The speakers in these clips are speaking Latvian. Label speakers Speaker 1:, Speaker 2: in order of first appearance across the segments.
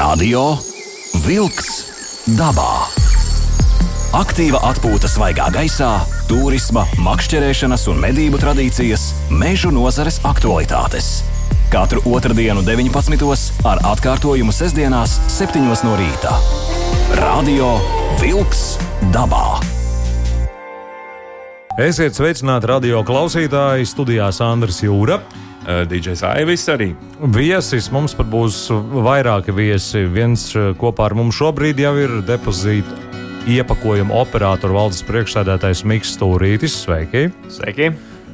Speaker 1: Radio Wolks dabā. Aktīva atpūta svaigā gaisā, turisma, makšķerēšanas un medību tradīcijas, mežu nozares aktualitātes. Katru otrdienu, 19. ar atkārtojumu sestdienās, 7. no rīta. Radio Wolks dabā.
Speaker 2: Esiet sveicināti radio klausītāji, studijā Sandrs Jūra.
Speaker 3: DJs Aivis arī.
Speaker 2: Viesis mums pat būs vairāki viesi. Viens eh, kopā ar mums šobrīd jau ir depozīta iepakojuma operātora valdes priekšsēdētājs Mikls Stūrītis. Sveiki!
Speaker 3: Sveiki!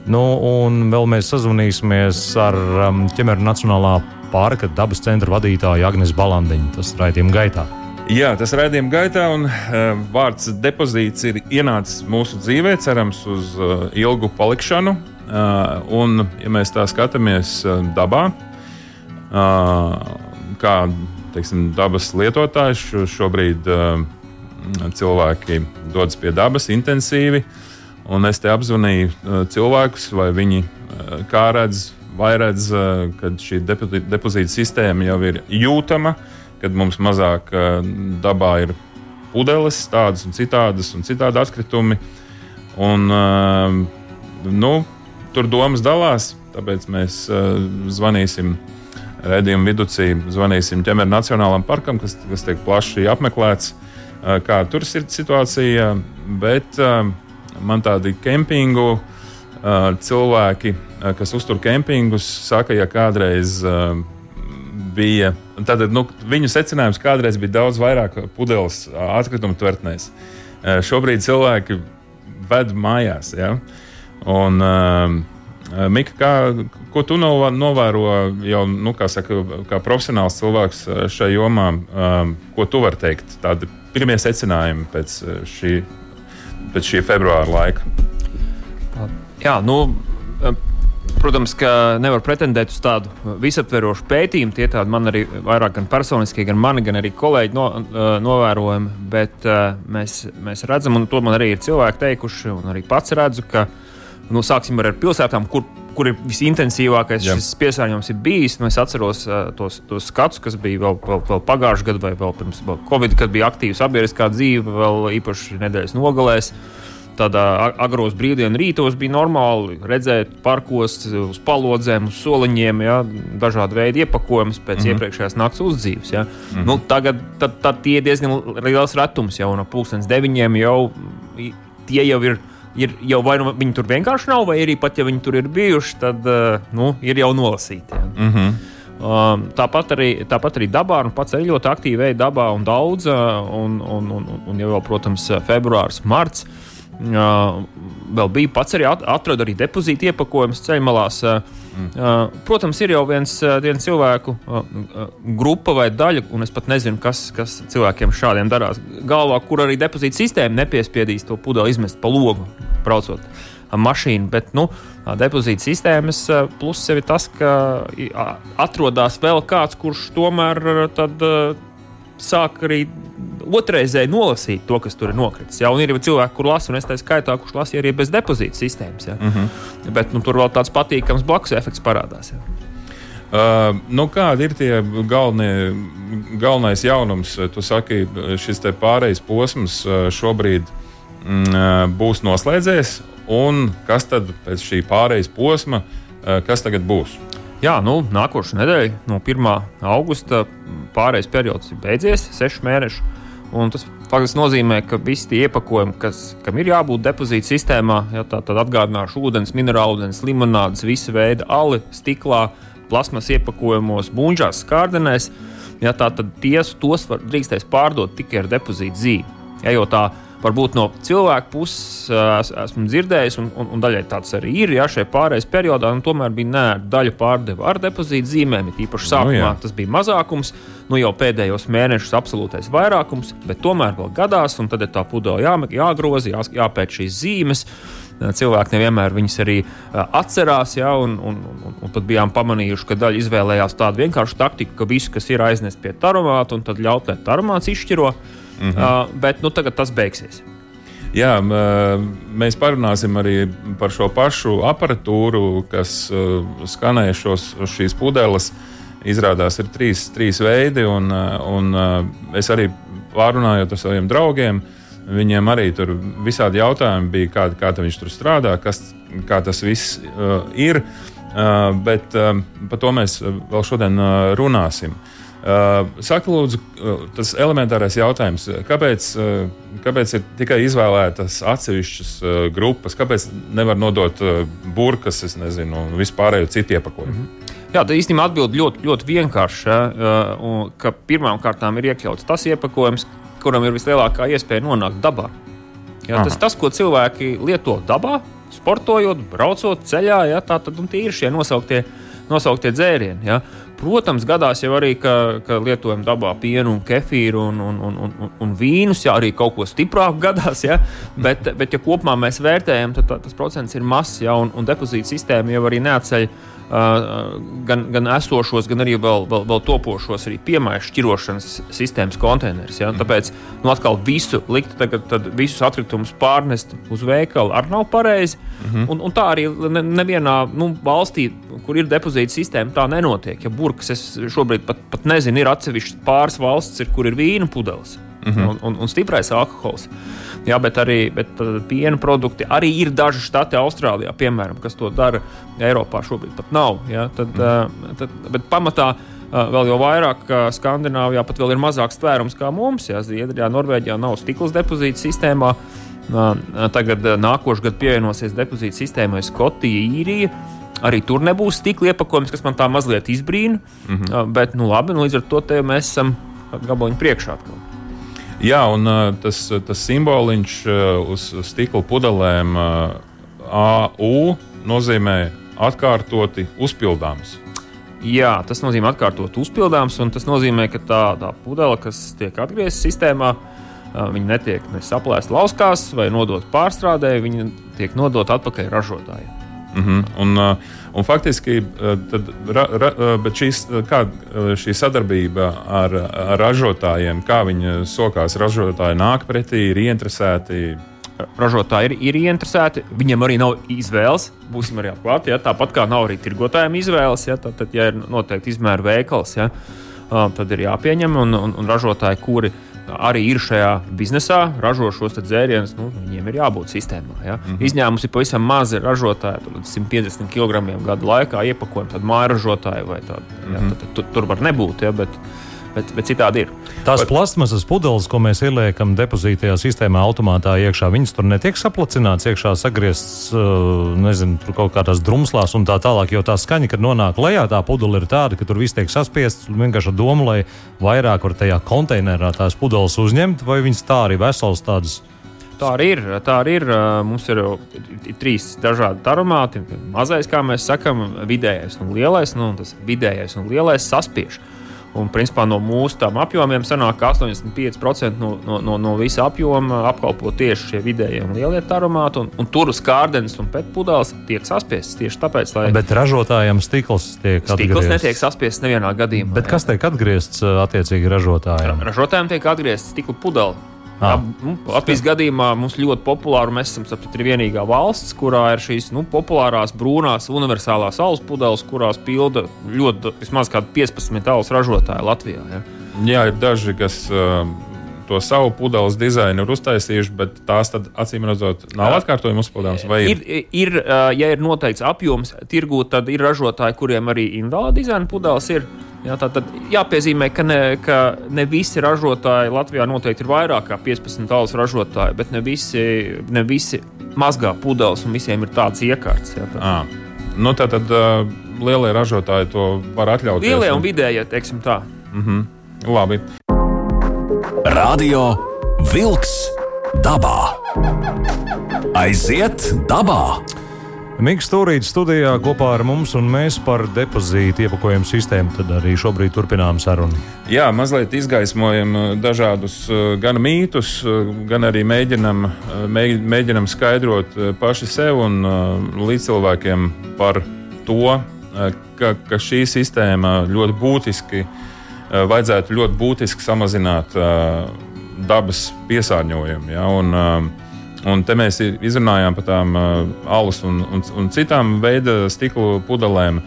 Speaker 2: Nu, un vēl mēs sazvanīsimies ar um, ķemeru Nacionālā parka dabas centra vadītāju Agnēs Balandiņu. Tas raidījuma gaitā.
Speaker 3: Jā, tas raidījuma gaitā, un uh, vārds depozīts ir ienācis mūsu dzīvē, cerams, uz uh, ilgu palikšanu. Un, ja mēs tā skatāmies dabā, kā teiksim, dabas lietotājs, šobrīd cilvēki dodas pie dabas intensīvi. Un es te apzvanīju cilvēkus, vai viņi kā redz, vai redz, ka šī depozīta sistēma jau ir jūtama, kad mums mazāk dabā ir pudeles, tādas un citādas, un citādi atkritumi. Un, nu, tur domas dalās. Tāpēc mēs uh, zvanīsim redzējumu vidū, zvanīsim ķemeru Nacionālajam parkam, kas, kas tiek plaši apmeklēts, uh, kā tur ir situācija. Bet uh, man tādi kempingu uh, cilvēki, uh, kas uztur kempingus, saka, ja kādreiz. Uh, bija. Tad, nu, viņu secinājums kādreiz bija daudz vairāk pudeles atkritumu tvertnēs. Šobrīd cilvēki ved mājās. Ja? Un, uh, Mika, kā, ko tu novēro jau nu, kā, saka, kā profesionāls cilvēks šajā jomā? Um, ko tu vari teikt? Tādi pirmie secinājumi pēc šī, pēc šī februāra laika.
Speaker 4: Jā, nu, protams, ka nevar pretendēt uz tādu visaptverošu pētījumu. Tie tādi man arī vairāk gan personiskie, gan mani, gan arī kolēģi no, novērojami. Bet mēs, mēs redzam, un to man arī ir cilvēki teikuši, un arī pats redzu, ka nu, sāksim ar pilsētām, kur, kur ir visintensīvākais Jā. šis piesārņojums ir bijis. Nu, es atceros uh, tos, tos skatus, kas bija vēl, vēl, vēl pagājušajā gadā, vai vēl pirms vēl Covid, kad bija aktīva sabiedriskā dzīve, vēl īpaši nedēļas nogalēs. Tādā agros brīvdienu rītos bija normāli redzēt parkos, uz palodzēm, uz soliņiem, ja, dažādu veidu iepakojumus pēc mm -hmm. iepriekšējās naktas uzdzīves. Ja. Mm -hmm. nu, tagad tad, tad tie ir diezgan liels retums jau no pulkstenes deviņiem. Jau, tie jau ir ir jau vai nu viņi tur vienkārši nav, vai arī pat ja viņi tur ir bijuši, tad uh, nu, ir jau nolasīti. Ja. Mm -hmm. Um, tāpat, arī, tāpat arī dabā, un pats arī ļoti aktīvi veidā dabā un daudz, uh, un, un, un, un jau, protams, februāris, marts. Uh, vēl bija pats arī atradu arī depozītu iepakojumus ceļmalās. Mm. Protams, ir jau viens, viens cilvēku grupa vai daļa, un es pat nezinu, kas, kas cilvēkiem šādiem darās. Galvā, kur arī depozīta sistēma nepiespiedīs to pudeli izmest pa logu, braucot mašīnu. Bet nu, depozīta sistēmas pluss ir tas, ka atrodas vēl kāds, kurš tomēr tad, sāk arī otrreizēji nolasīt to, kas tur ir nokritis. Ja? Un ir jau cilvēki, kur lasa, un es tā skaitā, kurš lasīja arī bez depozīta sistēmas. Ja? Mm -hmm. Bet nu, tur vēl tāds patīkams blakus efekts parādās. Ja?
Speaker 3: Uh, nu, kādi ir tie galvenie, galvenais jaunums? Tu saki, šis pārejas posms šobrīd mm, būs noslēdzies, un kas tad pēc šī pārejas posma, kas tagad būs?
Speaker 4: Jā, nu, nākošais nedēļa, no 1. augusta, pārejas periods ir beidzies, 6 mēneši. Un tas faktiski nozīmē, ka visi tie iepakojumi, kas, kam ir jābūt depozīta sistēmā, ja tā tad atgādināšu ūdens, minerālu ūdens, limonādes, visa veida ali, stiklā, plasmas iepakojumos, buļģās, skārdenēs, ja tā tad ties, tos var, drīkstēs pārdot tikai ar depozīta zīmi. Ja, jo tā varbūt no cilvēka puses es, esmu dzirdējis, un, un, un daļai tāds arī ir. Ja šajā pārējais periodā nu, tomēr bija nē, daļa pārdeva ar depozītu zīmēm, īpaši sākumā nu, tas bija mazākums, nu jau pēdējos mēnešus absolūtais vairākums, bet tomēr vēl gadās, un tad ir tā pudele jā, jāgroza, jā, jāpēc šīs zīmes. Cilvēki nevienmēr viņas arī atcerās, ja, un, un, un, un tad bijām pamanījuši, ka daļa izvēlējās tādu vienkāršu taktiku, ka visu, kas ir aiznest pie taromāta, un tad ļaut, lai taromāts izšķiro. Mm -hmm. bet nu, tagad tas beigsies.
Speaker 3: Jā, mēs parunāsim arī par šo pašu aparatūru, kas skanēja šos, šīs pudeles. izrādās ir trīs, trīs veidi, un, un es arī pārunājot ar saviem draugiem. Viņiem arī tur visādi jautājumi bija, kā, kā viņš tur strādā, kas, kā tas viss uh, ir. Uh, bet uh, par to mēs vēl šodien uh, runāsim. Uh, saka, lūdzu, uh, tas elementārais jautājums, kāpēc, uh, kāpēc ir tikai izvēlētas atsevišķas uh, grupas, kāpēc nevar nodot uh, burkas, es nezinu, un vispārējo citu iepakojumu? Mm -hmm.
Speaker 4: Jā, tā īstenībā atbild ļoti, ļoti vienkārši. Ja, Pirmām kārtām ir iekļauts tas iepakojums, kuram ir vislielākā iespēja nonākt dabā. Ja, tas, tas, ko cilvēki lieto dabā, sportojot, braucot ceļā, ja, tā, tad tie ir šie nosauktie, nosauktie dzērieni. Ja. Protams, gadās jau arī, ka, ka lietojam dabā pienu, un kefīru un, un, un, un, un vīnus, ja arī kaut ko stiprāku gadās. Ja, bet, bet, ja kopumā mēs vērtējam, tad tā, tas procents ir mazs, ja, un, un depozīta sistēma jau arī neatceļ gan, gan esošos, gan arī vēl, vēl, vēl topošos arī piemēru šķirošanas sistēmas konteinerus. Ja? Tāpēc nu, atkal visu likt, tagad, visus atkritumus pārnest uz veikalu arī nav pareizi. Mm -hmm. un, un tā arī ne, nevienā nu, valstī, kur ir depozīta sistēma, tā nenotiek. Ja burkas es šobrīd pat, pat nezinu, ir atsevišķas pāris valsts, ir, kur ir vīna pudeles mm -hmm. un, un, un stiprais alkohols. Jā, bet arī bet, piena produkti. Arī ir daži štati Austrālijā, piemēram, kas to dara. Eiropā šobrīd pat nav. Jā, tad, mm. tad, bet pamatā vēl jau vairāk, ka Skandināvijā pat vēl ir mazāks tvērums kā mums. Jā, Zviedrijā, Norvēģijā nav stikla depozīta sistēmā. Tagad nākošais gads pievienosies depozīta sistēmai Skotija, Īrija. Arī tur nebūs stikla iepakojums, kas man tā mazliet izbrīna. Mm -hmm. Bet, nu, labi, nu, līdz ar to mēs esam gabaliņu priekšā. Atkal.
Speaker 3: Jā, un uh, tas, tas simboliņš uh, uz stikla pudelēm uh, AU nozīmē atkārtoti uzpildāms.
Speaker 4: Jā, tas nozīmē atkārtot uzpildāms, un tas nozīmē, ka tā, tā pudele, kas tiek atgriezta sistēmā, viņa netiek ne saplēsta lauskās vai nodota pārstrādē, viņa tiek nodota atpakaļ ražotājai.
Speaker 3: Mm -hmm. un, uh, un faktiski uh, tad, ra, ra, uh, šīs, kā, šī sadarbība ar, ar ražotājiem, kā viņi sokās, ražotāji nāk pretī, ir ieinteresēti.
Speaker 4: Ražotāji ir, ir ieinteresēti, viņiem arī nav izvēles. Būsim arī atklāti. Ja? Tāpat kā nav arī tirgotājiem izvēles, ja, tad, tad ja ir noteikti izmēra veikals, ja, tad ir jāpieņem un, un, un ražotāji, kuri arī ir šajā biznesā, ražo šos dzērienus, nu, viņiem ir jābūt sistēmā. Ja? Mm -hmm. Izņēmums ir pavisam mazi ražotāji, 150 kg gadu laikā iepakojumi, tādi māju ražotāji vai tādi. Mm -hmm. ja? tad, tad, tur, tur var nebūt. Ja? Bet, bet, bet citādi ir.
Speaker 2: Tās Par... plasmasas pudeles, ko mēs ieliekam depozītajā sistēmā, automātā iekšā, viņas tur netiek saplacināts, iekšā sagriezts, nezinu, tur kaut kādās drumslās un tā tālāk. Jo tā skaņa, kad nonāk lejā, tā pudele ir tāda, ka tur viss tiek saspiests vienkārši ar domu, lai vairāk var tajā konteinerā tās pudeles uzņemt, vai viņas tā arī veselas tādas.
Speaker 4: Tā arī ir. Tā arī ir. Mums ir, ir trīs dažādi aromāti. Mazais, kā mēs sakām, vidējais un lielais. Nu, tas vidējais un lielais saspiež. Uh, Un, principā, no mūsu apjomiem sanāk, ka 85% no, no, no, no visa apjoma apkalpo tieši šie vidējie un lielie aromāti. Un, un tur uz kārdenes un pēdpudeles tiek saspiestas tieši tāpēc, lai.
Speaker 2: Bet ražotājiem stikls tiek
Speaker 4: atgriezts. Stikls netiek saspiests nevienā gadījumā.
Speaker 2: Bet jā. kas tiek atgriezts attiecīgi ražotājiem?
Speaker 4: Ražotājiem tiek atgriezts stikla pudele. Jā, nu, Latvijas gadījumā mums ļoti populāra. Mēs esam saprat, vienīgā valsts, kurā ir šīs nu, populārās brūnās universālās alus pudeles, kurās pilda ļoti vismaz 15 alus ražotāji Latvijā. Ja?
Speaker 3: Jā, ir daži, kas. Uh, to savu pudeles dizainu ir uztaisījuši, bet tās tad, acīm redzot, nav atkārtojuma uzpildāmas.
Speaker 4: Ir, ir, ir, ja ir noteikts apjoms tirgū, tad ir ražotāji, kuriem arī individuāla dizaina pudeles ir. Jā, tā tad jāpiezīmē, ka ne, ka ne visi ražotāji Latvijā noteikti ir vairāk kā 15 alus ražotāji, bet ne visi, ne visi mazgā pudeles un visiem ir tāds iekārts. Jā, tā.
Speaker 3: Nu, tā tad uh, lielie ražotāji to var atļauties.
Speaker 4: Lielie un vidējie, teiksim tā.
Speaker 3: Mm -hmm. Labi.
Speaker 1: Radio Vilks dabā. Aiziet dabā!
Speaker 2: Mikls Stūrīts studijā kopā ar mums, un mēs par depozītu iepakojumu sistēmu tad arī šobrīd turpinām sarunu.
Speaker 3: Jā, mazliet izgaismojam uh, dažādus uh, gan mītus, uh, gan arī mēģinam, mēģinam skaidrot paši sev un līdzcilvēkiem par to, ka, ka šī sistēma ļoti būtiski, vajadzētu ļoti būtiski samazināt dabas piesārņojumu. Ja, un, Un te mēs izrunājām par tām uh, alus un, un, un citām veida stikla pudelēm.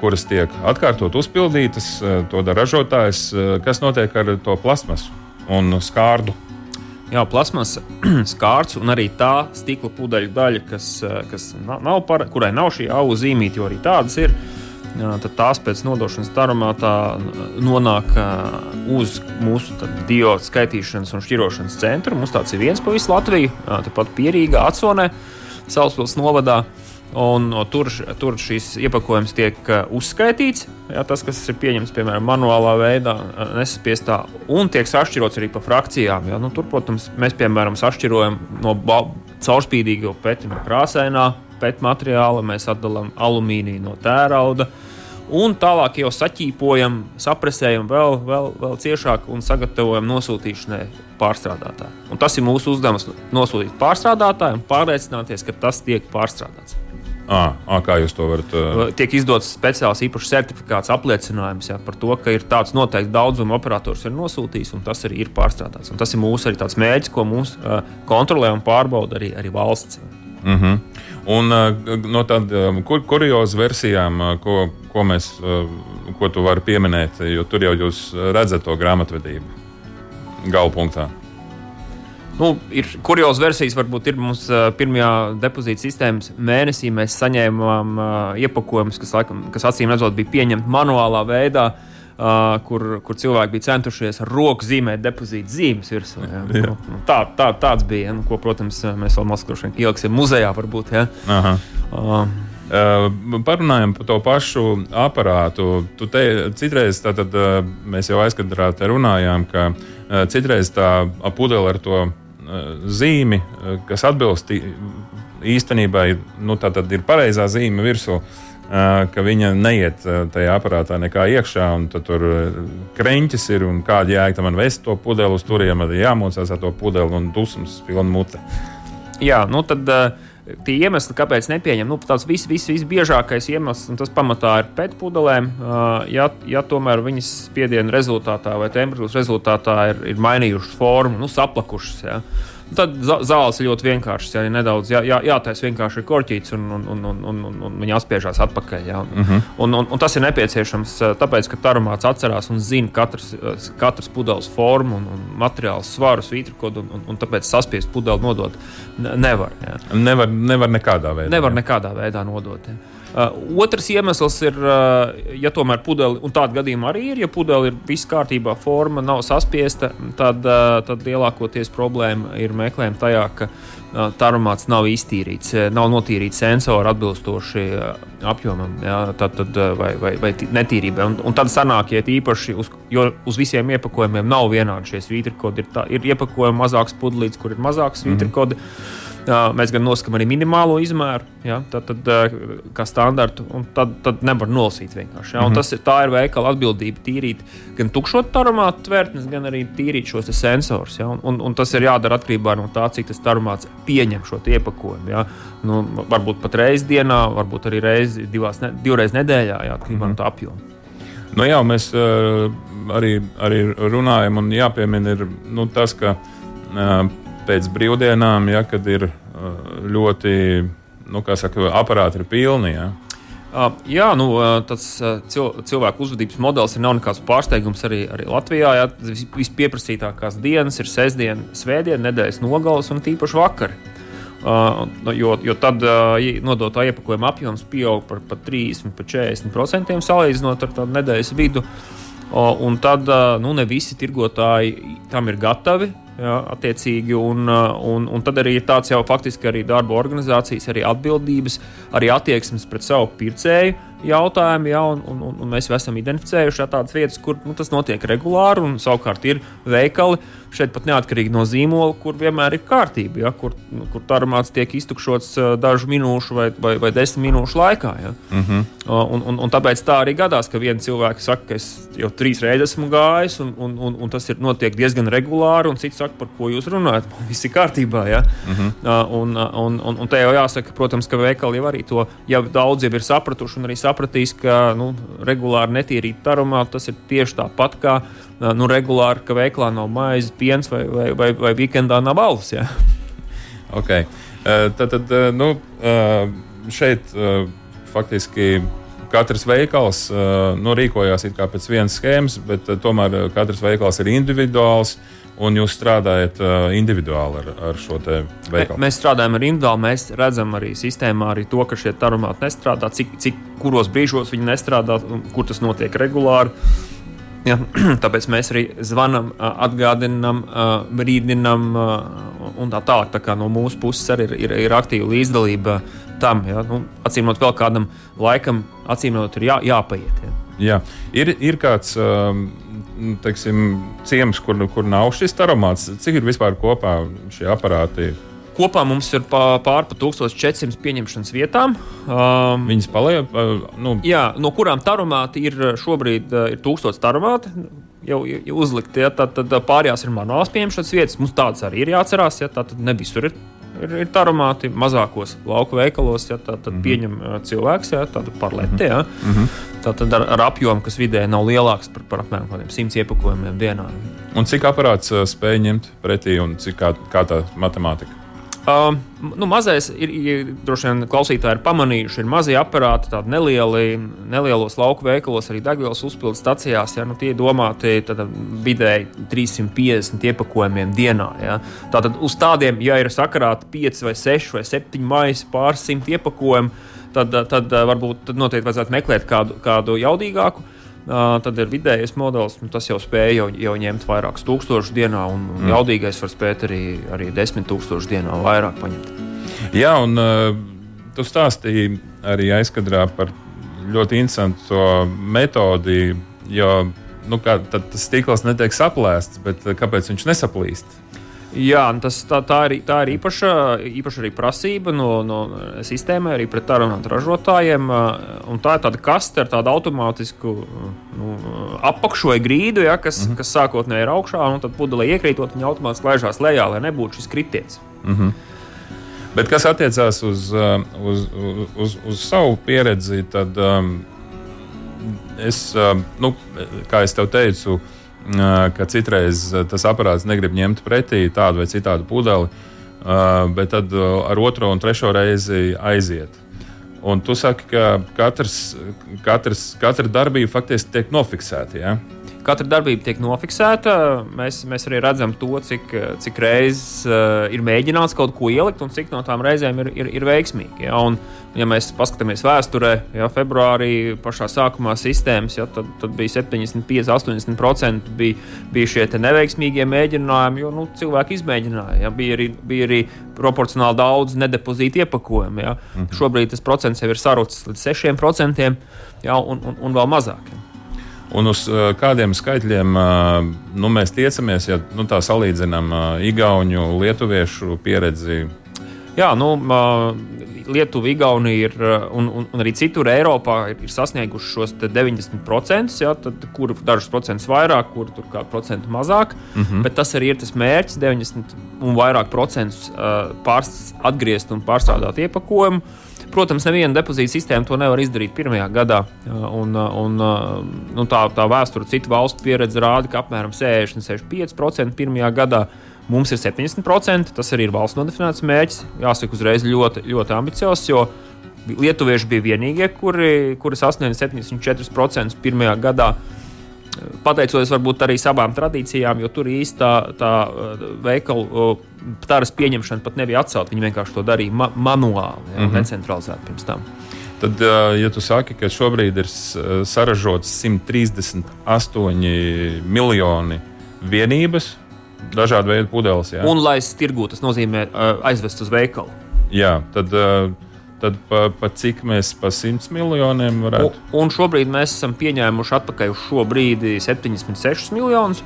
Speaker 3: kuras tiek atkārtot uzpildītas, to dara ražotājs. Kas notiek ar to plasmasu un skārdu?
Speaker 4: Jā, plasmas skārts un arī tā stikla pudeļu daļa, kas, kas nav par, kurai nav šī auga zīmīte, jo arī tādas ir. Tad tās pēc nodošanas tarumātā nonāk uz mūsu diodu skaitīšanas un šķirošanas centru. Mums tāds ir viens pa visu Latviju, tepat Pierīgā, Atsonē, Salaspils novadā. Un, no, tur, tur šīs iepakojums tiek uh, uzskaitīts. Jā, tas, kas ir pieņemts piemēram manuālā veidā, uh, nesaspiestā, un tiek sašķirots arī pa frakcijām. Jā. Nu, tur, protams, mēs piemēram sašķirojam no caurspīdīgo no krāsainā pēta materiāla, mēs atdalām alumīniju no tērauda. Un tālāk jau saķīpojam, sapresējam vēl, vēl, vēl ciešāk un sagatavojam nosūtīšanai pārstrādātājai. Un tas ir mūsu uzdevums - nosūtīt pārstrādātājiem un pārliecināties, ka tas tiek pārstrādāts.
Speaker 3: À, à, kā jūs to varat? Uh...
Speaker 4: Tiek izdots speciāls īpašs certifikāts apliecinājums jā, par to, ka ir tāds noteikts daudzums operators ir nosūtījis, un tas arī ir pārstrādāts. Un tas ir mūsu mērķis, ko mums uh, kontrolē un pārbauda arī, arī valsts.
Speaker 3: Uh mhm. -huh. Un uh, no tādām kur, kuriozu versijām, uh, ko, ko, mēs, ko tu vari pieminēt, jo tur jau jūs redzat to grāmatvedību galvpunktā.
Speaker 4: Nu, ir kurjās versijas, varbūt ir mums pirmajā depozīta sistēmas mēnesī. Mēs saņēmām uh, iepakojumus, kas, laikam, kas acīm redzot, bija pieņemti manuālā veidā. Uh, kur, kur cilvēki bija centušies ar roku zīmēt depozīta zīmes virsū. Ja. Nu, nu, tā, tā, tāds bija. Ja, nu, ko, protams, mēs vēl maskroši ieliksim muzejā, varbūt. Ja.
Speaker 3: Uh, Uh, parunājam par to pašu aparātu. Tu te, citreiz tātad, uh, mēs jau aizkadrā te runājām, ka uh, citreiz tā pudele ar to zīmi, kas atbilst īstenībai, nu, tā tad ir pareizā zīme virsū. Eh, ka viņa neiet tajā aparātā nekā iekšā, un tur krāņķis ir un kāda jēga tam vest to pudeli uz turieni, tad jāmocās ar to pudeli un dusmas pilnu muti.
Speaker 4: Jā, nu tad uh, tie iemesli, kāpēc nepieņem, nu, tāds vis, vis, visbiežākais iemesls, un tas pamatā ir pētpudelēm, uh, ja, ja tomēr viņas spiediena rezultātā vai temperatūras rezultātā ir, ir mainījušas formu, nu, saplakušas. Ja. Tad zāles ir ļoti vienkāršas. Ja nedaudz jā, jā, jātaisa vienkārši korķītis un, un, un, un, un, un, un viņa atspiežās atpakaļ. Ja. Uh -huh. un, un, un tas ir nepieciešams tāpēc, ka tarumāts atcerās un zina katras, katras pudeles formu un, un materiālu svaru, svītrokodu, un, un, un tāpēc saspiest pudeli nodot nevar. Ja.
Speaker 3: Nevar, nevar nekādā veidā.
Speaker 4: Nevar ja. nekādā veidā nodot. Ja. Uh, otrs iemesls ir, uh, ja tomēr pudeli, un tāda gadījuma arī ir, ja pudeli ir viss kārtībā, forma nav saspiesta, tad, uh, tad lielākoties problēma ir meklējama tajā, ka tarumāts nav iztīrīts, nav notīrīts sensori atbilstoši apjomam, jā, tad, tad, vai, vai, vai netīrībai. Un, un tad sanāk, ja īpaši uz, uz visiem iepakojumiem nav vienādi šie svītrikodi, ir, tā, ir iepakojumi mazāks pudelīts, kur ir mazāks svītrikodi. Mm -hmm. Mēs gan nosakām arī minimālo izmēru, ja, tad, tad, kā standartu, un tad, tad nevar nolasīt vienkārši. Ja, mm -hmm. tas, tā ir veikala atbildība tīrīt gan tukšot tarumātu tvērtnes, gan arī tīrīt šos sensors. Ja, un, un, un tas ir jādara atkarībā no tā, cik tas tarumāts pieņem šo iepakojumu. Ja. Nu, varbūt pat reizes dienā, varbūt arī reizi, divās, ne, divreiz nedēļā, ja, atkarībā mm -hmm. no tā apjoma.
Speaker 3: Nu, jā, mēs uh, arī, arī runājam, un jāpiemina ir, nu, tas, ka uh, pēc brīvdienām, ja, kad ir ļoti, nu, kā saka, aparāti ir pilni. Ja.
Speaker 4: Uh, jā, nu, tas cil cilvēku uzvedības modelis ir nekāds pārsteigums arī, arī Latvijā. Jā, vispieprasītākās dienas ir sestdiena, svētdiena, nedēļas nogales un tīpaši vakar. Uh, jo, jo tad uh, nodotā iepakojuma apjoms pieaug par, par 30, par 40% salīdzinot ar tādu nedēļas vidu. Uh, un tad nu, ne visi tirgotāji tam ir gatavi. Jā, attiecīgi, un, uh, un, un tad arī ir tāds jau faktiski arī darba organizācijas, arī atbildības, arī attieksmes pret savu pircēju jautājumi, ja, un, un, un mēs esam identificējuši tādas vietas, kur nu, tas notiek regulāri, un savukārt ir veikali šeit pat neatkarīgi no zīmola, kur vienmēr ir kārtība, ja, kur, nu, kur tarmāts tiek iztukšots dažu minūšu vai, vai, vai desmit minūšu laikā. Ja. Mhm. -huh. un, un, un tāpēc tā arī gadās, ka viens cilvēks saka, ka es jau trīs reizes esmu gājis, un, un, un, un tas ir notiek diezgan regulāri, un cits saka, par ko jūs runājat. Viss ir kārtībā. Ja. -huh. uh, un, un, un, un te jau jāsaka, protams, ka veikali jau arī to jau daudz jau ir sapratuši un arī sapratīs, ka nu, regulāri netīrīt tarumā tas ir tieši tāpat kā nu, regulāri, ka veiklā nav maizes, piens vai, vai, vai, vai weekendā nav alus. Ja?
Speaker 3: Okay. Tad, tad nu, šeit faktiski katrs veikals nu, rīkojās pēc vienas schēmas, bet tomēr katrs veikals ir individuāls. Un jūs strādājat individuāli ar, ar šo veikalu?
Speaker 4: Mēs strādājam ar individuāli. Mēs redzam arī sistēmā arī to, ka šie tarumāti nestrādā, cik, cik kuros brīžos viņi nestrādā, kur tas notiek regulāri. Ja, tāpēc mēs arī zvanām, atgādinām, brīdinām, un tā tālāk. Tā kā no mūsu puses arī ir, ir, ir aktīva līdzdalība tam. Ja? Nu, acīmot, vēl kādam laikam, acīmot, ir jā, jāpaiet. Ja?
Speaker 3: Jā. Ir, ir kāds. Teiksim, ciems, kur, kur nav šis aromāts. Cik ir vispār kopā šie aparāti?
Speaker 4: Kopā mums ir pār pa 1400 pieņemšanas vietām.
Speaker 3: Um, Viņas paliek. Nu.
Speaker 4: Jā, no kurām taromāti ir šobrīd ir 1000 taromāti. Jau, jau uzlikti, ja, tad, tad pārējās ir manuāls pieņemšanas vietas. Mums tādas arī ir jāatcerās. Ja, tā tad ne visur ir ir, ir taromāti mazākos lauku veikalos, ja tā tad mm -hmm. pieņem cilvēks, ja tādu parleti. Ja. Mm -hmm. Tātad ar, ar apjomu, kas vidēji nav lielāks par, par apmēram 100 iepakojumiem dienā.
Speaker 3: Un cik aparāts spēj ņemt pretī un cik kā, kā tā matemātika?
Speaker 4: Uh, nu, mazais ir, ir droši vien klausītāji ir pamanījuši, ir mazie aparāti, tādi nelieli, nelielos lauku veikalos, arī degvielas uzpildes stacijās. Ja, nu, tie ir domāti vidēji 350 iepakojumiem dienā. Ja. Tātad uz tādiem, ja ir sakarāti 5 vai 6 vai 7 maisi pāris simt iepakojumu, tad, tad varbūt tad noteikti vajadzētu meklēt kādu, kādu jaudīgāku. Tad ir vidējais modelis, nu, tas jau spēja jau, jau ņemt vairākus tūkstošus dienā, un mm. jaudīgais var spēt arī, arī desmit tūkstošus dienā vairāk paņemt.
Speaker 3: Jā, un uh, tu stāstīji arī aizkadrā par ļoti interesantu metodi, jo nu, kā, tas stikls netiek saplēsts, bet kāpēc viņš nesaplīst?
Speaker 4: Jā, tas, tā, tā, ir, tā ir īpaša, īpaša arī prasība no, no sistēmai, arī pret tarunātu ražotājiem. Tā ir tāda kaste ar tādu automātisku nu, apakšoju grīdu, ja, kas, mm -hmm. kas sākotnēji ir augšā, un tad pudelē iekrītot, viņa automātiski laižās lejā, lai nebūtu šis kritiens. Mm -hmm.
Speaker 3: Bet kas attiecās uz, uz, uz, uz, uz savu pieredzi, tad um, es, um, nu, kā jau teicu, uh, ka citreiz tas aparāts negrib ņemt pretī tādu vai citādu pudeli, bet tad ar otro un trešo reizi aiziet. Un tu saki, ka katrs, katrs, katra darbība faktiski tiek nofiksēta. Ja?
Speaker 4: Katra darbība tiek nofiksēta. Mēs, mēs arī redzam, to, cik, cik reizes uh, ir mēģināts kaut ko ielikt un cik no tām reizēm ir, ir, ir veiksmīgi. Ja? Un, ja mēs paskatāmies vēsturē, ja februārī pašā sākumā sistēmas, ja, tad, tad bija 75, 80% bija, bija šie neveiksmīgie mēģinājumi, jo nu, cilvēki izmēģināja. Ja? Bija, arī, bija arī proporcionāli daudz nedepozītu iepakojumu. Ja? Mhm. Šobrīd tas procents jau ir sarucis līdz 6% ja? un, un, un vēl mazāk. Ja?
Speaker 3: Un uz uh, kādiem skaitļiem uh, nu, mēs tiecamies, ja nu, tā salīdzinām uh, Igaunu, Lietuviešu pieredzi?
Speaker 4: Jā, nu, Lietuva, Igaunija ir, un, un, un arī citur Eiropā ir, ir sasnieguši šos 90%, ja, tad, kur dažus procentus vairāk, kur tur kādu procentu mazāk. Mm -hmm. Bet tas arī ir tas mērķis - 90 un vairāk procentus pārs, atgriezt un pārstrādāt iepakojumu. Protams, neviena depozīta sistēma to nevar izdarīt pirmajā gadā. Un, un, nu, tā, tā vēsture, citu valstu pieredze rāda, ka apmēram 60-65% pirmajā gadā mums ir 70%. Tas arī ir valsts nodefinēts mērķis. Jāsaka, uzreiz ļoti, ļoti ambiciozs, jo lietuvieši bija vienīgie, kuri, kuri sasniedza 74% pirmajā gadā pateicoties varbūt arī savām tradīcijām, jo tur īstenībā tā, tā veikalu tāras pieņemšana pat nebija atcelta. Viņi vienkārši to darīja ma manuāli, ja, mm -hmm. necentralizēti pirms tam.
Speaker 3: Tad, ja tu saki, ka šobrīd ir saražots 138 miljoni vienības, dažādu veidu pudeles. Jā.
Speaker 4: Un, lai tirgū, tas nozīmē aizvest uz veikalu.
Speaker 3: Jā, tad uh, tad pa, pa cik mēs pa 100 miljoniem varētu?
Speaker 4: Un, un šobrīd mēs esam pieņēmuši atpakaļ uz šo brīdi 76 miljonus.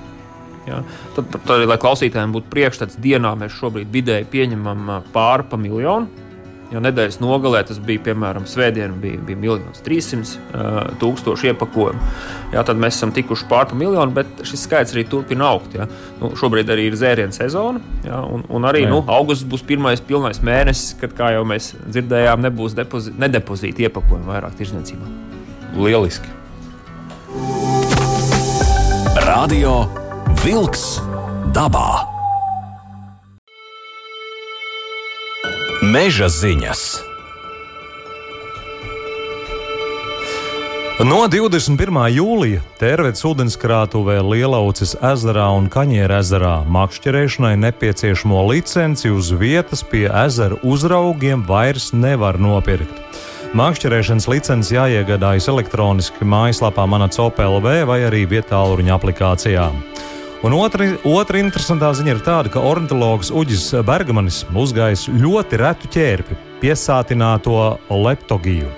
Speaker 4: Ja? Tad, tad lai klausītājiem būtu priekšstats, dienā mēs šobrīd vidēji pieņemam pāri pa miljonu. Jo nedēļas nogalē tas bija, piemēram, svētdiena, bija, bija 1 300 tūkstoši iepakojumu. Jā, tad mēs esam tikuši pār miljonu, bet šis skaits arī turpina augt. Jā. Nu, šobrīd arī ir zērienu sezona, jā, un, un arī jā. nu, augusts būs pirmais pilnais mēnesis, kad, kā jau mēs dzirdējām, nebūs depozī, nedepozīti iepakojumu vairāk tirzniecībā.
Speaker 3: Lieliski!
Speaker 1: Radio Wolks dabā! Meža ziņas.
Speaker 2: No 21. jūlija Tērvedes ūdenskrātuvē Lielaucis ezerā un Kaņiera ezerā makšķerēšanai nepieciešamo licenci uz vietas pie ezera uzraugiem vairs nevar nopirkt. Makšķerēšanas licenci jāiegādājas elektroniski mājaslapā Manacopelv vai arī vietāluņa aplikācijā. Un otra, otra interesantā ziņa ir tāda, ka ornitologs Uģis Bergmanis uzgājis ļoti retu ķērpi, piesātināto leptogiju.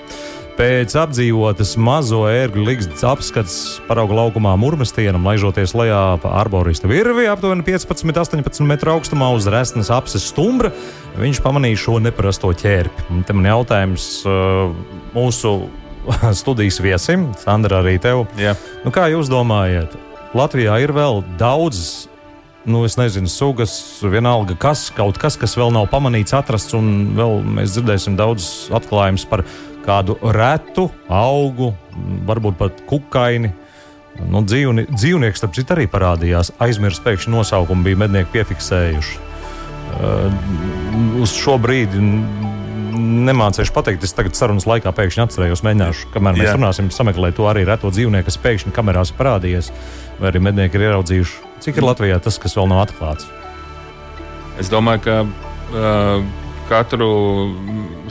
Speaker 2: Pēc apdzīvotas mazo ērgļu līgas apskats parauga laukumā Mūrmestienam, laižoties lejā pa arborista virvi aptuveni 15-18 metru augstumā uz resnes apses stumbra, viņš pamanīja šo neparasto ķērpi. Un te man jautājums mūsu studijas viesim, Sandra, arī tev.
Speaker 3: Jā.
Speaker 2: Nu, kā jūs domājat, Latvijā ir vēl daudzas, nu, es nezinu, sugas, vienalga, kas, kaut kas, kas vēl nav pamanīts, atrasts, un vēl mēs dzirdēsim daudz atklājumus par kādu retu augu, varbūt pat kukaini. Nu, dzīvni, dzīvnieks, starp citu, arī parādījās. Aizmirst pēkšņi nosaukumu bija mednieki piefiksējuši. Uh, uz šo brīdi nemācīšu pateikt. Es tagad sarunas laikā pēkšņi atcerējos, mēģināšu, kamēr mēs
Speaker 3: Jā.
Speaker 2: runāsim, sameklēt to arī reto dzīvnieku, kas pēkšņi kamerās ir parādījies, vai arī mednieki ir ieraudzījuši, cik ir Latvijā tas, kas vēl nav atklāts.
Speaker 3: Es domāju, ka uh, katru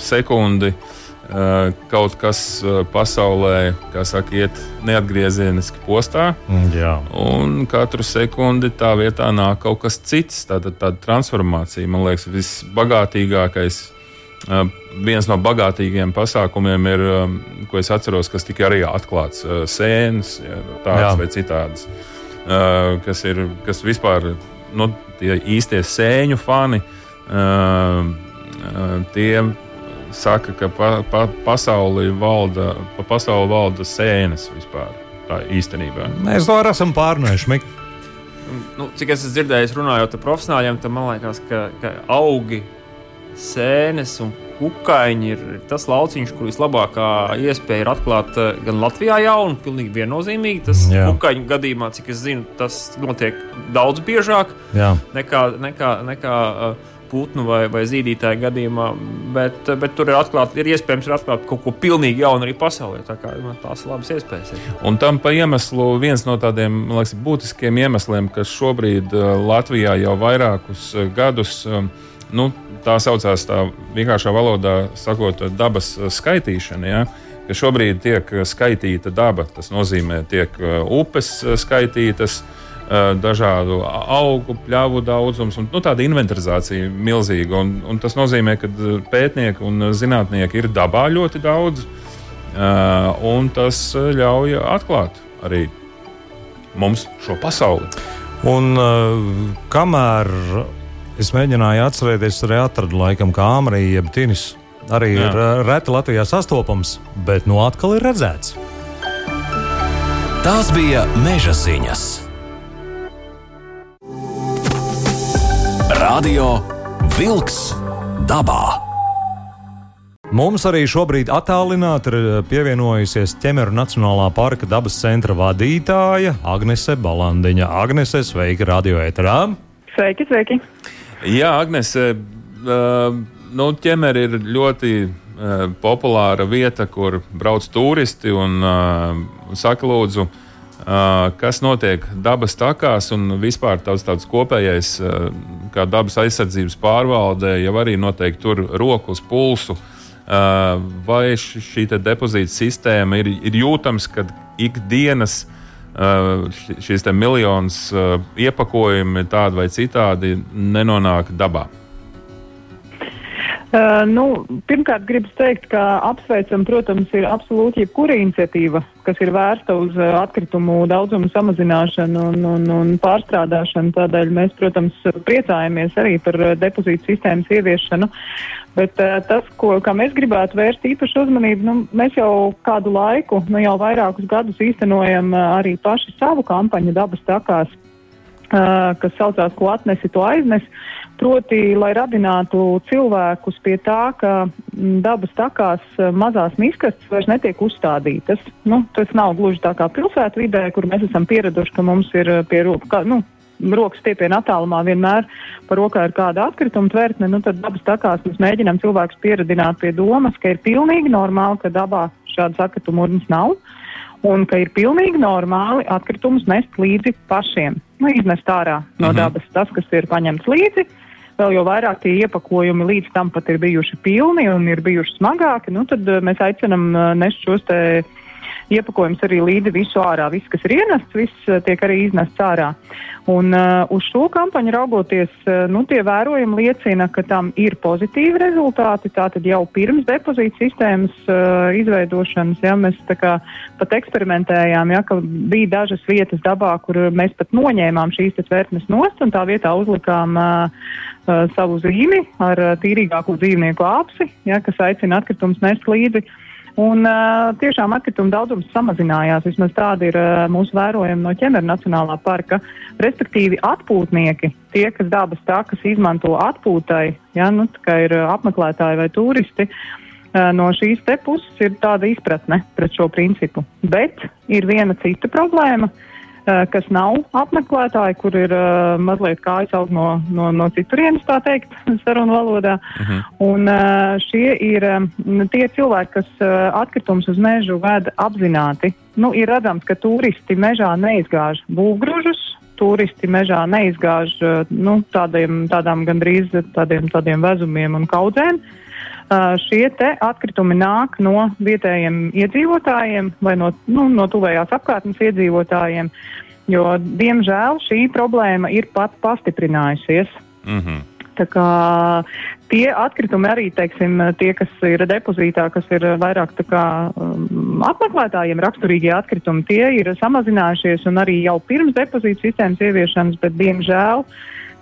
Speaker 3: sekundi uh, kaut kas uh, pasaulē, kā saka, iet neatgriezieniski postā.
Speaker 2: Mm,
Speaker 3: Un katru sekundi tā vietā nāk kaut kas cits. Tāda, tāda transformācija, man liekas, visbagātīgākais. Uh, viens no bagātīgākajiem pasākumiem ir, um, ko es atceros, kas tika arī atklāts, uh, sēnes, ja, tādas
Speaker 2: Jā.
Speaker 3: vai citādas. Kas ir kas vispār nu, tie īstie sēņu fani. Tie saka, ka pa, pa, pasauli valda, pa pasauli valda sēnes vispār. Tā īstenībā.
Speaker 2: mēs to arī esam pārnējuši.
Speaker 4: Nu, cik es esmu dzirdējis, runājot ar profesionāļiem, tad man liekas, ka, ka augi, sēnes un kukaiņi ir tas lauciņš, kur vislabākā iespēja ir atklāt eh, gan Latvijā jaunu, pilnīgi viennozīmīgi. Tas
Speaker 2: Jā.
Speaker 4: kukaiņu gadījumā, cik es zinu, tas notiek daudz biežāk
Speaker 2: Jā.
Speaker 4: nekā, nekā, nekā uh, putnu vai, vai zīdītāju gadījumā. Bet, uh, bet tur ir, atklāt, ir iespējams ir atklāt kaut ko pilnīgi jaunu arī pasaulē. Tā kā tās ir labas iespējas. Ir.
Speaker 3: Un tam pa iemeslu, viens no tādiem liekas, būtiskiem iemesliem, kas šobrīd Latvijā jau vairākus gadus, um, nu, tā saucās tā vienkāršā valodā, sakot, dabas uh, skaitīšana. Ja? Ka šobrīd tiek uh, skaitīta daba, tas nozīmē, tiek uh, upes skaitītas, dažādu augu, pļavu daudzums, un nu, tāda inventarizācija milzīga. Un, un tas nozīmē, ka pētnieki un zinātnieki ir dabā ļoti daudz, un tas ļauj atklāt arī mums šo pasauli.
Speaker 2: Un uh, kamēr es mēģināju atcerēties, arī atradu laikam, kā Amrija jeb Tinis. Arī
Speaker 3: Jā.
Speaker 2: ir reti Latvijā sastopams, bet nu atkal ir redzēts.
Speaker 1: Tās bija meža ziņas. Radio Wolks dabā.
Speaker 2: Mums arī šobrīd attālināti ir uh, pievienojusies Ķemeru Nacionālā parka dabas centra vadītāja Agnese Balandiņa. Agnese, sveika radio ēterā!
Speaker 5: Sveiki, sveiki!
Speaker 3: Jā, Agnēs, uh, nu, ķemeri ir ļoti uh, populāra vieta, kur brauc turisti un saka, lūdzu, kas notiek dabas takās un vispār tāds, tāds kopējais, kā dabas aizsardzības pārvalde, jau arī noteikti tur roku uz pulsu. Vai šī depozīta sistēma ir, ir jūtams, ka ikdienas uh, šīs te miljonus uh, iepakojumi tādi vai citādi nenonāk dabā?
Speaker 5: Uh, nu, pirmkārt, gribu teikt, ka apsveicam, protams, ir absolūti jebkura iniciatīva, kas ir vērsta uz atkritumu daudzumu samazināšanu un, un, un pārstrādāšanu. Tādēļ mēs, protams, priecājamies arī par depozītu sistēmas ieviešanu. Bet uh, tas, ko, kā mēs gribētu vērst īpašu uzmanību, nu, mēs jau kādu laiku, nu, jau vairākus gadus īstenojam uh, arī paši savu kampaņu dabas takās, uh, kas saucās, ko atnesi, to aiznesi. Proti, lai radinātu cilvēkus pie tā, ka mm, dabas takās eh, mazās miskastes vairs netiek uzstādītas. Nu, tas nav gluži tā kā pilsētvidē, kur mēs esam pieraduši, ka mums ir eh, pie rokas. Nu, Rokas stiepienā attālumā vienmēr par rokā ir kāda atkrituma tvertne, nu tad dabas takās mēs mēģinām cilvēkus pieradināt pie domas, ka ir pilnīgi normāli, ka dabā šādas atkrituma urnas nav. un ka ir pilnīgi normāli atkritumus nest līdzi pašiem, nu, iznest ārā no
Speaker 3: Mhm.
Speaker 5: dabas tas, kas ir paņemts līdzi. Vēl jau vairāk tie iepakojumi līdz tam pat ir bijuši pilni un ir bijuši smagāki, nu, tad eh, mēs aicinam eh, nest šos te iepakojums arī līdzi visu ārā. Viss, kas ir ienests, viss eh, tiek arī iznests ārā. Un uh, uz šo kampaņu raugoties, uh, nu, tie vērojumi liecina, ka tam ir pozitīvi rezultāti. Tātad jau pirms depozīta sistēmas uh, izveidošanas, ja mēs tā kā pat eksperimentējām, ja, ka bija dažas vietas dabā, kur mēs pat noņēmām šīs te tvērtnes nost un tā vietā uzlikām uh, uh, savu zīmi ar uh, tīrīgāku dzīvnieku āpsi, ja, kas aicina atkritumus nest līdzi. Un uh, tiešām atkrituma daudzums samazinājās. Vismaz tāda ir uh, mūsu vērojuma no ķemera Nacionālā parka. Respektīvi, atpūtnieki, tie, kas dabas takas izmanto atpūtai, ja, nu, kā ir apmeklētāji vai turisti, uh, no šīs te puses ir tāda izpratne pret šo principu. Bet ir viena cita problēma, uh, kas nav apmeklētāji, kur ir uh, mazliet kājas aug no, no, no citurienes, tā teikt, sarunu valodā. Un uh, šie ir um, tie cilvēki, kas uh, atkritumus uz mežu ved apzināti. Nu, ir redzams, ka turisti mežā neizgāž būvgrūžus, turisti mežā neizgāž uh, nu, tādiem, tādām gandrīz tādiem, tādiem vezumiem un kaudzēm. Uh, šie te atkritumi nāk no vietējiem iedzīvotājiem vai no, nu, no tuvējās apkārtnes iedzīvotājiem, jo, diemžēl, šī problēma ir pat pastiprinājusies.
Speaker 3: Mhm.
Speaker 5: Tā kā tie atkritumi arī, teiksim, tie, kas ir depozītā, kas ir vairāk kā um, apmeklētājiem raksturīgie atkritumi, tie ir samazinājušies un arī jau pirms depozīta sistēmas ieviešanas, bet diemžēl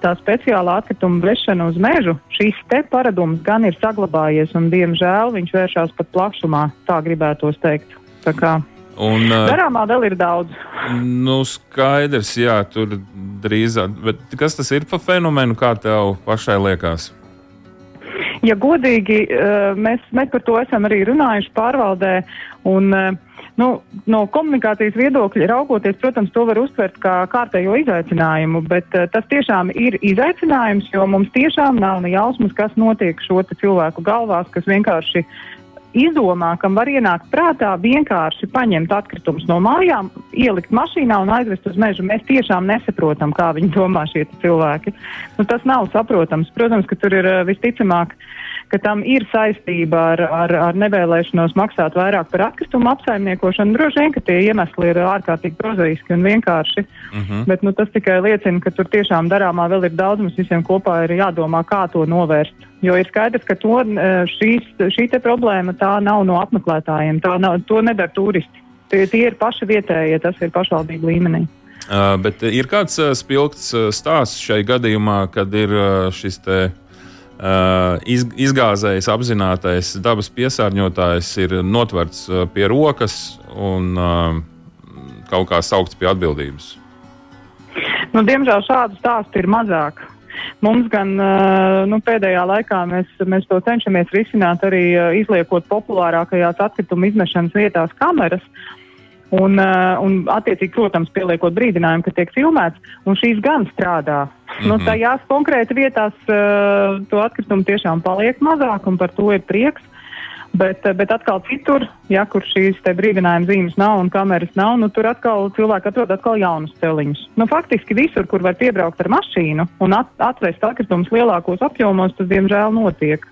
Speaker 5: tā speciālā atkrituma vešana uz mežu, šīs te paradums gan ir saglabājies un diemžēl viņš vēršās pat plašumā, tā gribētos teikt. Tā kā
Speaker 3: Un, uh,
Speaker 5: darāmā vēl ir daudz.
Speaker 3: nu, skaidrs, jā, tur drīzāk. Bet kas tas ir par fenomenu, kā tev pašai liekas?
Speaker 5: Ja godīgi, eh, mēs, mēs par to esam arī runājuši pārvaldē. Un, eh, nu, no komunikācijas viedokļa raugoties, protams, to var uztvert kā kārtējo izaicinājumu, bet eh, tas tiešām ir izaicinājums, jo mums tiešām nav ne jausmas, kas notiek šo cilvēku galvās, kas vienkārši izdomā, kam var ienākt prātā vienkārši paņemt atkritumus no mājām, ielikt mašīnā un aizvest uz mežu. Mēs tiešām nesaprotam, kā viņi domā šie cilvēki. Nu, tas nav saprotams. Protams, ka tur ir eh, visticamāk, ka tam ir saistība ar, ar, ar nevēlēšanos maksāt vairāk par atkritumu apsaimniekošanu. Droši vien, ka tie iemesli ir ārkārtīgi prozaiski un vienkārši.
Speaker 3: Uh -huh.
Speaker 5: Bet nu, tas tikai liecina, ka tur tiešām darāmā vēl ir daudz. Mums visiem kopā ir jādomā, kā to novērst. Jo ir skaidrs, ka to, eh, šīs, šī problēma tā nav no apmeklētājiem. Tā nav, to nedara turisti. Tie, tie ir paši vietējie, tas ir pašvaldību līmenī.
Speaker 3: Uh, bet ir kāds uh, spilgts uh, stāsts šai gadījumā, kad ir uh, šis te, uh, iz, izgāzējs, apzinātais dabas piesārņotājs, ir notverts uh, pie rokas un uh, kaut kā saukts pie atbildības.
Speaker 5: Nu, diemžēl šādu stāstu ir mazāk. Mums gan nu, pēdējā laikā mēs, mēs to cenšamies risināt arī izliekot populārākajās atkrituma izmešanas vietās kameras. Uh, un attiecīgi, protams, pieliekot brīdinājumu, ka tiek filmēts, un šīs gan strādā. Mm -hmm. nu, tajās konkrēti vietās uh, to atkritumu tiešām paliek mazāk, un par to ir prieks. Bet, uh, bet atkal citur, ja kur šīs brīdinājuma zīmes nav un kameras nav, nu, tur atkal cilvēki atrod atkal jaunus celiņus. Nu, faktiski visur, kur var piebraukt ar mašīnu un at atvest atkritumus lielākos apjomos, tas diemžēl notiek.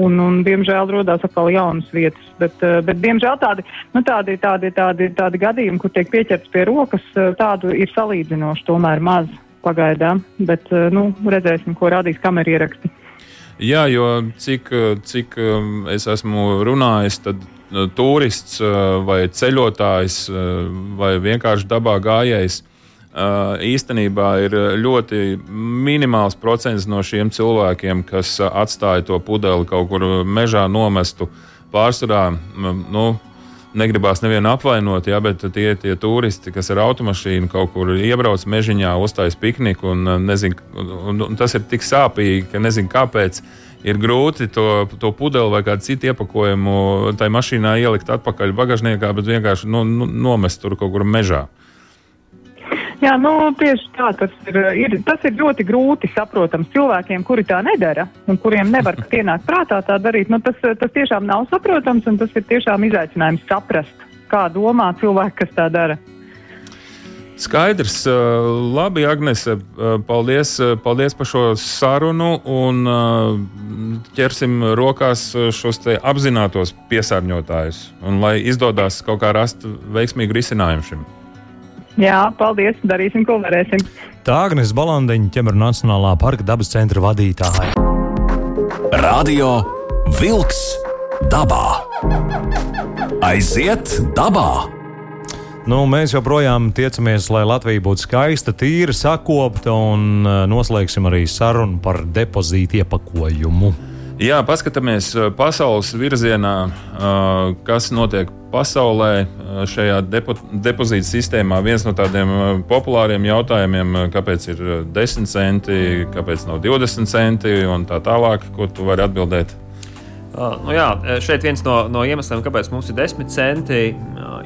Speaker 5: Un, un, diemžēl radās atkal jaunas vietas. Bet, uh, bet diemžēl tādi, nu, tādi, tādi, tādi, tādi gadījumi, kur tiek pieķerts pie rokas, uh, tādu ir salīdzinoši tomēr maz pagaidām. Bet uh, nu, redzēsim, ko rādīs kameru ieraksti.
Speaker 3: Jā, jo cik, cik um, es esmu runājis, tad uh, turists uh, vai ceļotājs uh, vai vienkārši dabā gājējs. Uh, īstenībā ir ļoti minimāls procents no šiem cilvēkiem, kas uh, atstāja to pudeli kaut kur mežā nomestu. Pārsvarā, nu, negribās nevienu apvainot, jā, bet tie, tie turisti, kas ar automašīnu kaut kur iebrauc mežiņā, uztais pikniku, un, uh, nezin, un, un tas ir tik sāpīgi, ka nezinu, kāpēc. Ir grūti to, to pudeli vai kādu citu iepakojumu tajā mašīnā ielikt atpakaļ bagāžniekā, bet vienkārši nu, nu, nomest tur kaut kur mežā.
Speaker 5: Jā, nu, tieši tā tas ir, ir. Tas ir ļoti grūti saprotams cilvēkiem, kuri tā nedara un kuriem nevar ienākt prātā tā darīt. Nu, tas, tas tiešām nav saprotams un tas ir tiešām izaicinājums saprast, kā domā cilvēki, kas tā dara.
Speaker 3: Skaidrs, labi, Agnese, paldies, paldies par šo sarunu. Un ķersim rokās šos apzinātos piesārņotājus, un lai izdodas kaut kā rast veiksmīgu risinājumu šim.
Speaker 5: Jā, paldies. Darīsim, ko varēsim.
Speaker 2: Tā Agnēs Balandiņa, ķemera Nacionālā parka dabas centra vadītāja.
Speaker 1: Radio Wolks dabā. Aiziet dabā!
Speaker 2: Nu, mēs joprojām tiecamies, lai Latvija būtu skaista, tīra, sakopta un uh, noslēgsim arī sarunu par depozītu iepakojumu.
Speaker 3: Jā, paskatāmies pasaules virzienā, kas notiek pasaulē šajā depo, depozīta sistēmā. Viens no tādiem populāriem jautājumiem, kāpēc ir 10 centi, kāpēc nav 20 centi un tā tālāk, ko tu vari atbildēt?
Speaker 4: Uh, nu jā, šeit viens no, no iemesliem, kāpēc mums ir 10 centi,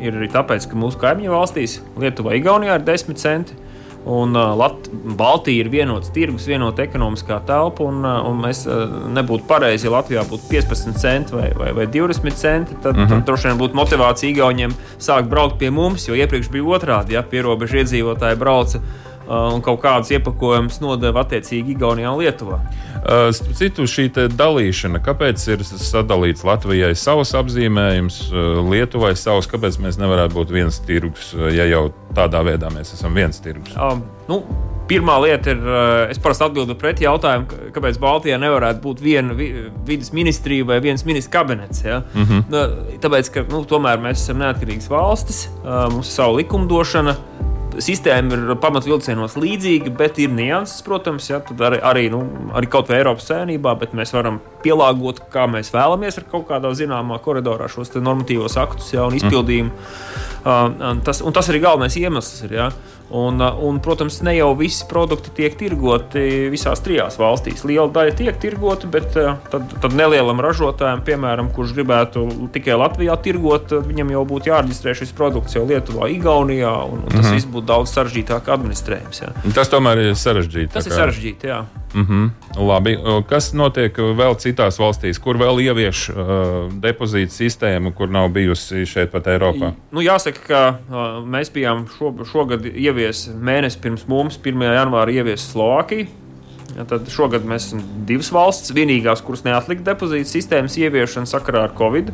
Speaker 4: ir arī tāpēc, ka mūsu kaimiņu valstīs, Lietuvā, Igaunijā ir 10 centi. Un Lat Baltija ir vienots tirgus, vienota ekonomiskā telpa. Un, un mēs nebūtu pareizi, ja Latvijā būtu 15 centi vai, vai, vai 20 centi. Tad, uh -huh. tad droši vien būtu motivācija Igauniem sākt braukt pie mums, jo iepriekš bija otrādi. Ja pierobežu iedzīvotāji brauca un kaut kādus iepakojumus nodeva attiecīgi Igaunijā un Lietuvā.
Speaker 3: Uh, citu šī dalīšana, kāpēc ir sadalīts Latvijai savs apzīmējums, uh, Lietuvai savs, kāpēc mēs nevarētu būt viens tirgus, ja jau tādā veidā mēs esam viens tirgus?
Speaker 4: Um, nu, Pirmā lieta ir, es parasti atbildu pret jautājumu, kāpēc Baltijā nevarētu būt viena vidas ministrija vai viens ministrs kabinets. Ja? Mm -hmm. Tāpēc, ka nu, tomēr mēs esam neatkarīgas valstis, mums ir sava likumdošana, sistēma ir pamatvilcienos līdzīga, bet ir nianses, protams, ja, arī, arī, nu, arī kaut vai Eiropas Savienībā, bet mēs varam pielāgot, kā mēs vēlamies ar kaut kādā zināmā koridorā šos normatīvos aktus ja, un izpildījumu. Mm. Uh, tas, tas arī galvenais iemesls ir. Ja. Un, uh, un, protams, ne jau visi produkti tiek tirgoti visās trijās valstīs. Liela daļa tiek tirgoti, bet uh, tad, tad nelielam ražotājam, piemēram, kurš gribētu tikai Latvijā tirgot, viņam jau būtu jāreģistrē šis produkts jau Lietuvā, Igaunijā, un, un tas mm -hmm. viss būtu daudz sarežģītāk administrējams. Jā.
Speaker 3: Tas tomēr ir sarežģīti.
Speaker 4: Tas ir sarežģīti, jā.
Speaker 3: Mm -hmm. Labi. Kas notiek vēl citās valstīs, kur vēl ievieš uh, depozītu sistēmu, kur nav bijusi šeit pat Eiropā?
Speaker 4: Nu, jāsaka, ka uh, mēs bijām šo, šogad ievies mēnesi pirms mums, 1. janvāra ievies Slovākija. Ja, tad šogad mēs esam divas valsts, vienīgās, kuras neatlika depozītu sistēmas ieviešanu sakarā ar Covid.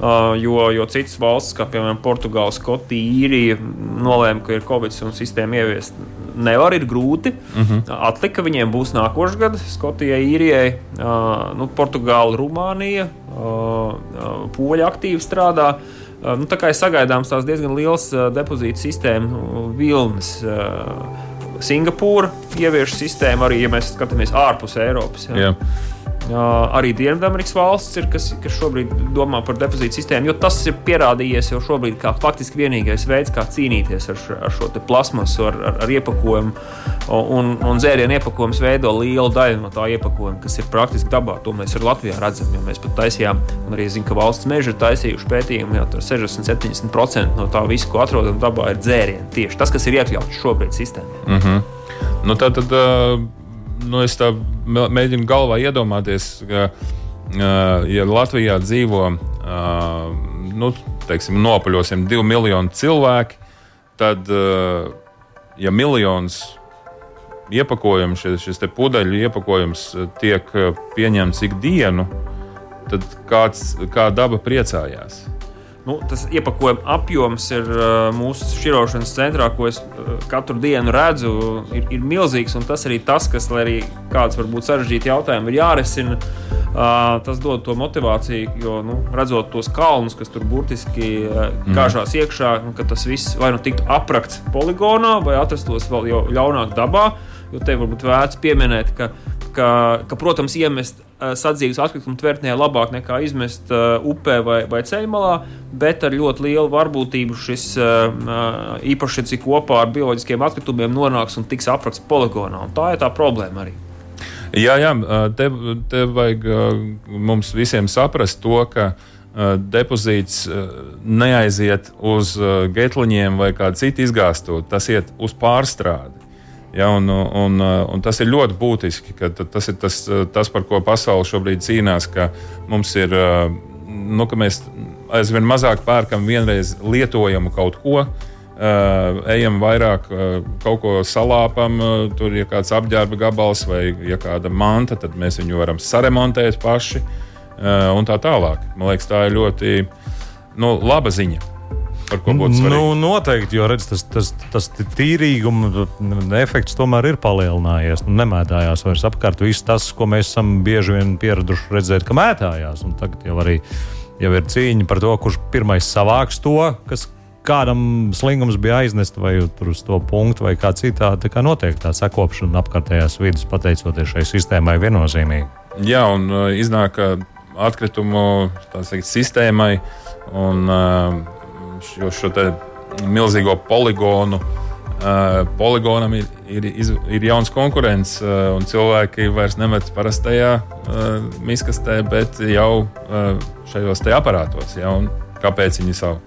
Speaker 4: Uh, jo, jo citas valstis, kā piemēram Portugāla, Skotija, Īrija, nolēma, ka ir Covid un sistēma ieviest nevar, ir grūti. Uh mhm. -huh. Atlika viņiem būs nākošais gads, Skotijai, Īrijai, uh, nu, Portugāla, Rumānija, uh, Poļa aktīvi strādā. Uh, nu, tā kā ir sagaidāms tās diezgan liels uh, depozītu sistēmu vilnis. Uh, Singapūra ievieš sistēmu arī, ja mēs skatāmies ārpus Eiropas. Ja. Yeah. Arī Dienvidamerikas valsts ir, kas, kas šobrīd domā par depozītu sistēmu, jo tas ir pierādījies jau šobrīd kā faktiski vienīgais veids, kā cīnīties ar, šo, ar šo plasmasu, ar, ar, ar iepakojumu. Un, un dzērienu iepakojums veido lielu daļu no tā iepakojuma, kas ir praktiski dabā. To mēs arī Latvijā redzam, jo mēs pat taisījām, un arī zinu, ka valsts meži ir taisījuši pētījumu, jau 60-70% no tā visa, ko atrodam dabā, ir dzērieni. Tieši tas, kas ir iekļauts šobrīd sistēmā.
Speaker 3: Mm -hmm. nu, tā tad, uh nu, es mēģinu galvā iedomāties, ka, ja Latvijā dzīvo nu, teiksim, nopaļosim divi miljoni cilvēki, tad, ja miljons iepakojums, šis, šis pudeļu iepakojums tiek pieņemts ikdienu, tad kāds, kā daba priecājās.
Speaker 4: Nu, tas iepakojuma apjoms ir uh, mūsu šķirošanas centrā, ko es uh, katru dienu redzu, ir, ir milzīgs. Tas arī tas, kas, lai arī kāds varbūt sarežģīti jautājumi ir jārisina, uh, tas dod to motivāciju. Jo, nu, redzot tos kalnus, kas tur burtiski uh, mm. kāžās iekšā, nu, ka tas viss vai nu tiktu aprakts poligonā, vai atrastos vēl ļaunāk dabā. Jo te varbūt vērts pieminēt, ka, ka, ka protams, iemest sadzīves atkritumu tvertnē labāk nekā izmest uh, upē vai, vai ceļmalā, bet ar ļoti lielu varbūtību šis uh, īpaši kopā ar bioloģiskiem atkritumiem nonāks un tiks aprakts poligonā. Un tā ir tā problēma arī.
Speaker 3: Jā, jā te, te vajag mums visiem saprast to, ka depozīts neaiziet uz getliņiem vai kādu citu izgāstu, tas iet uz pārstrādi. Ja, un, un, un tas ir ļoti būtiski, tas ir tas, tas, par ko pasaule šobrīd cīnās, ka mums ir, nu, ka mēs aizvien mazāk pērkam vienreiz lietojamu kaut ko. Uh, ejam vairāk, uh, kaut ko salāpam, uh, tur ir kāds apģērba gabals vai ja kāda manta, tad mēs viņu varam saremontēt paši uh, un tā tālāk. Man liekas, tā ir ļoti nu, laba ziņa. Par ko būtu svarīgi.
Speaker 2: Nu, noteikti, jo redz, tas, tas, tas tīrīguma efekts tomēr ir palielinājies. Nu, nemētājās vairs apkārt viss tas, ko mēs esam bieži vien pieraduši redzēt, ka mētājās. Un tagad jau arī jau ir cīņa par to, kurš pirmais savāks to, kas kādam slingums bija aiznest vai uz to punktu, vai kā citādi. Tā kā notiek tā sakopšana apkārtējās vidas, pateicoties šai sistēmai viennozīmīgi.
Speaker 3: Jā, un uh, iznāk, atkritumu teikt, sistēmai un uh, šo, šo milzīgo poligonu. Uh, poligonam ir, ir, ir jauns konkurents, uh, un cilvēki vairs nemet parastajā uh, miskastē, bet jau uh, šajos te aparātos. Ja, kāpēc viņi savu?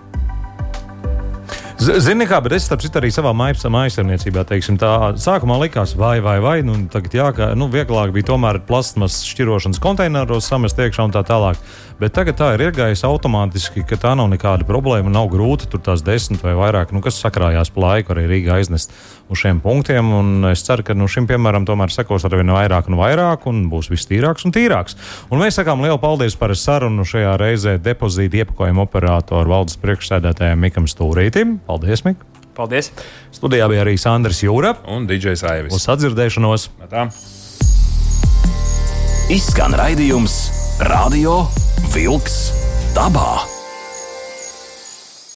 Speaker 2: Zini, kā, bet es starp citu arī savā mājasarniecībā, teiksim, tā sākumā likās, vai, vai, vai, nu, tagad jā, ka, nu, vieglāk bija tomēr plasmas šķirošanas konteineros samest iekšā un tā tālāk. Bet tagad tā ir iegājusi automātiski, ka tā nav nekāda problēma. Nav grūti tur tās desmit vai vairāk, nu, kas sakrājās pa laiku arī Rīgā aiznest uz šiem punktiem. Un es ceru, ka nu, šim piemēram tomēr sekos ar vien vairāk un vairāk un būs viss tīrāks un tīrāks. Un mēs sakām lielu paldies par sarunu šajā reizē depozīta iepakojuma operātoru valdes priekšsēdētājiem Mikam Stūrītim. Paldies, Mik!
Speaker 4: Paldies!
Speaker 2: Studijā bija arī Sandrs Jūra
Speaker 3: un DJs Aivis.
Speaker 2: Uz atdzirdēšanos!
Speaker 3: Tā.
Speaker 1: Izskan raidījums Radio Vilks dabā.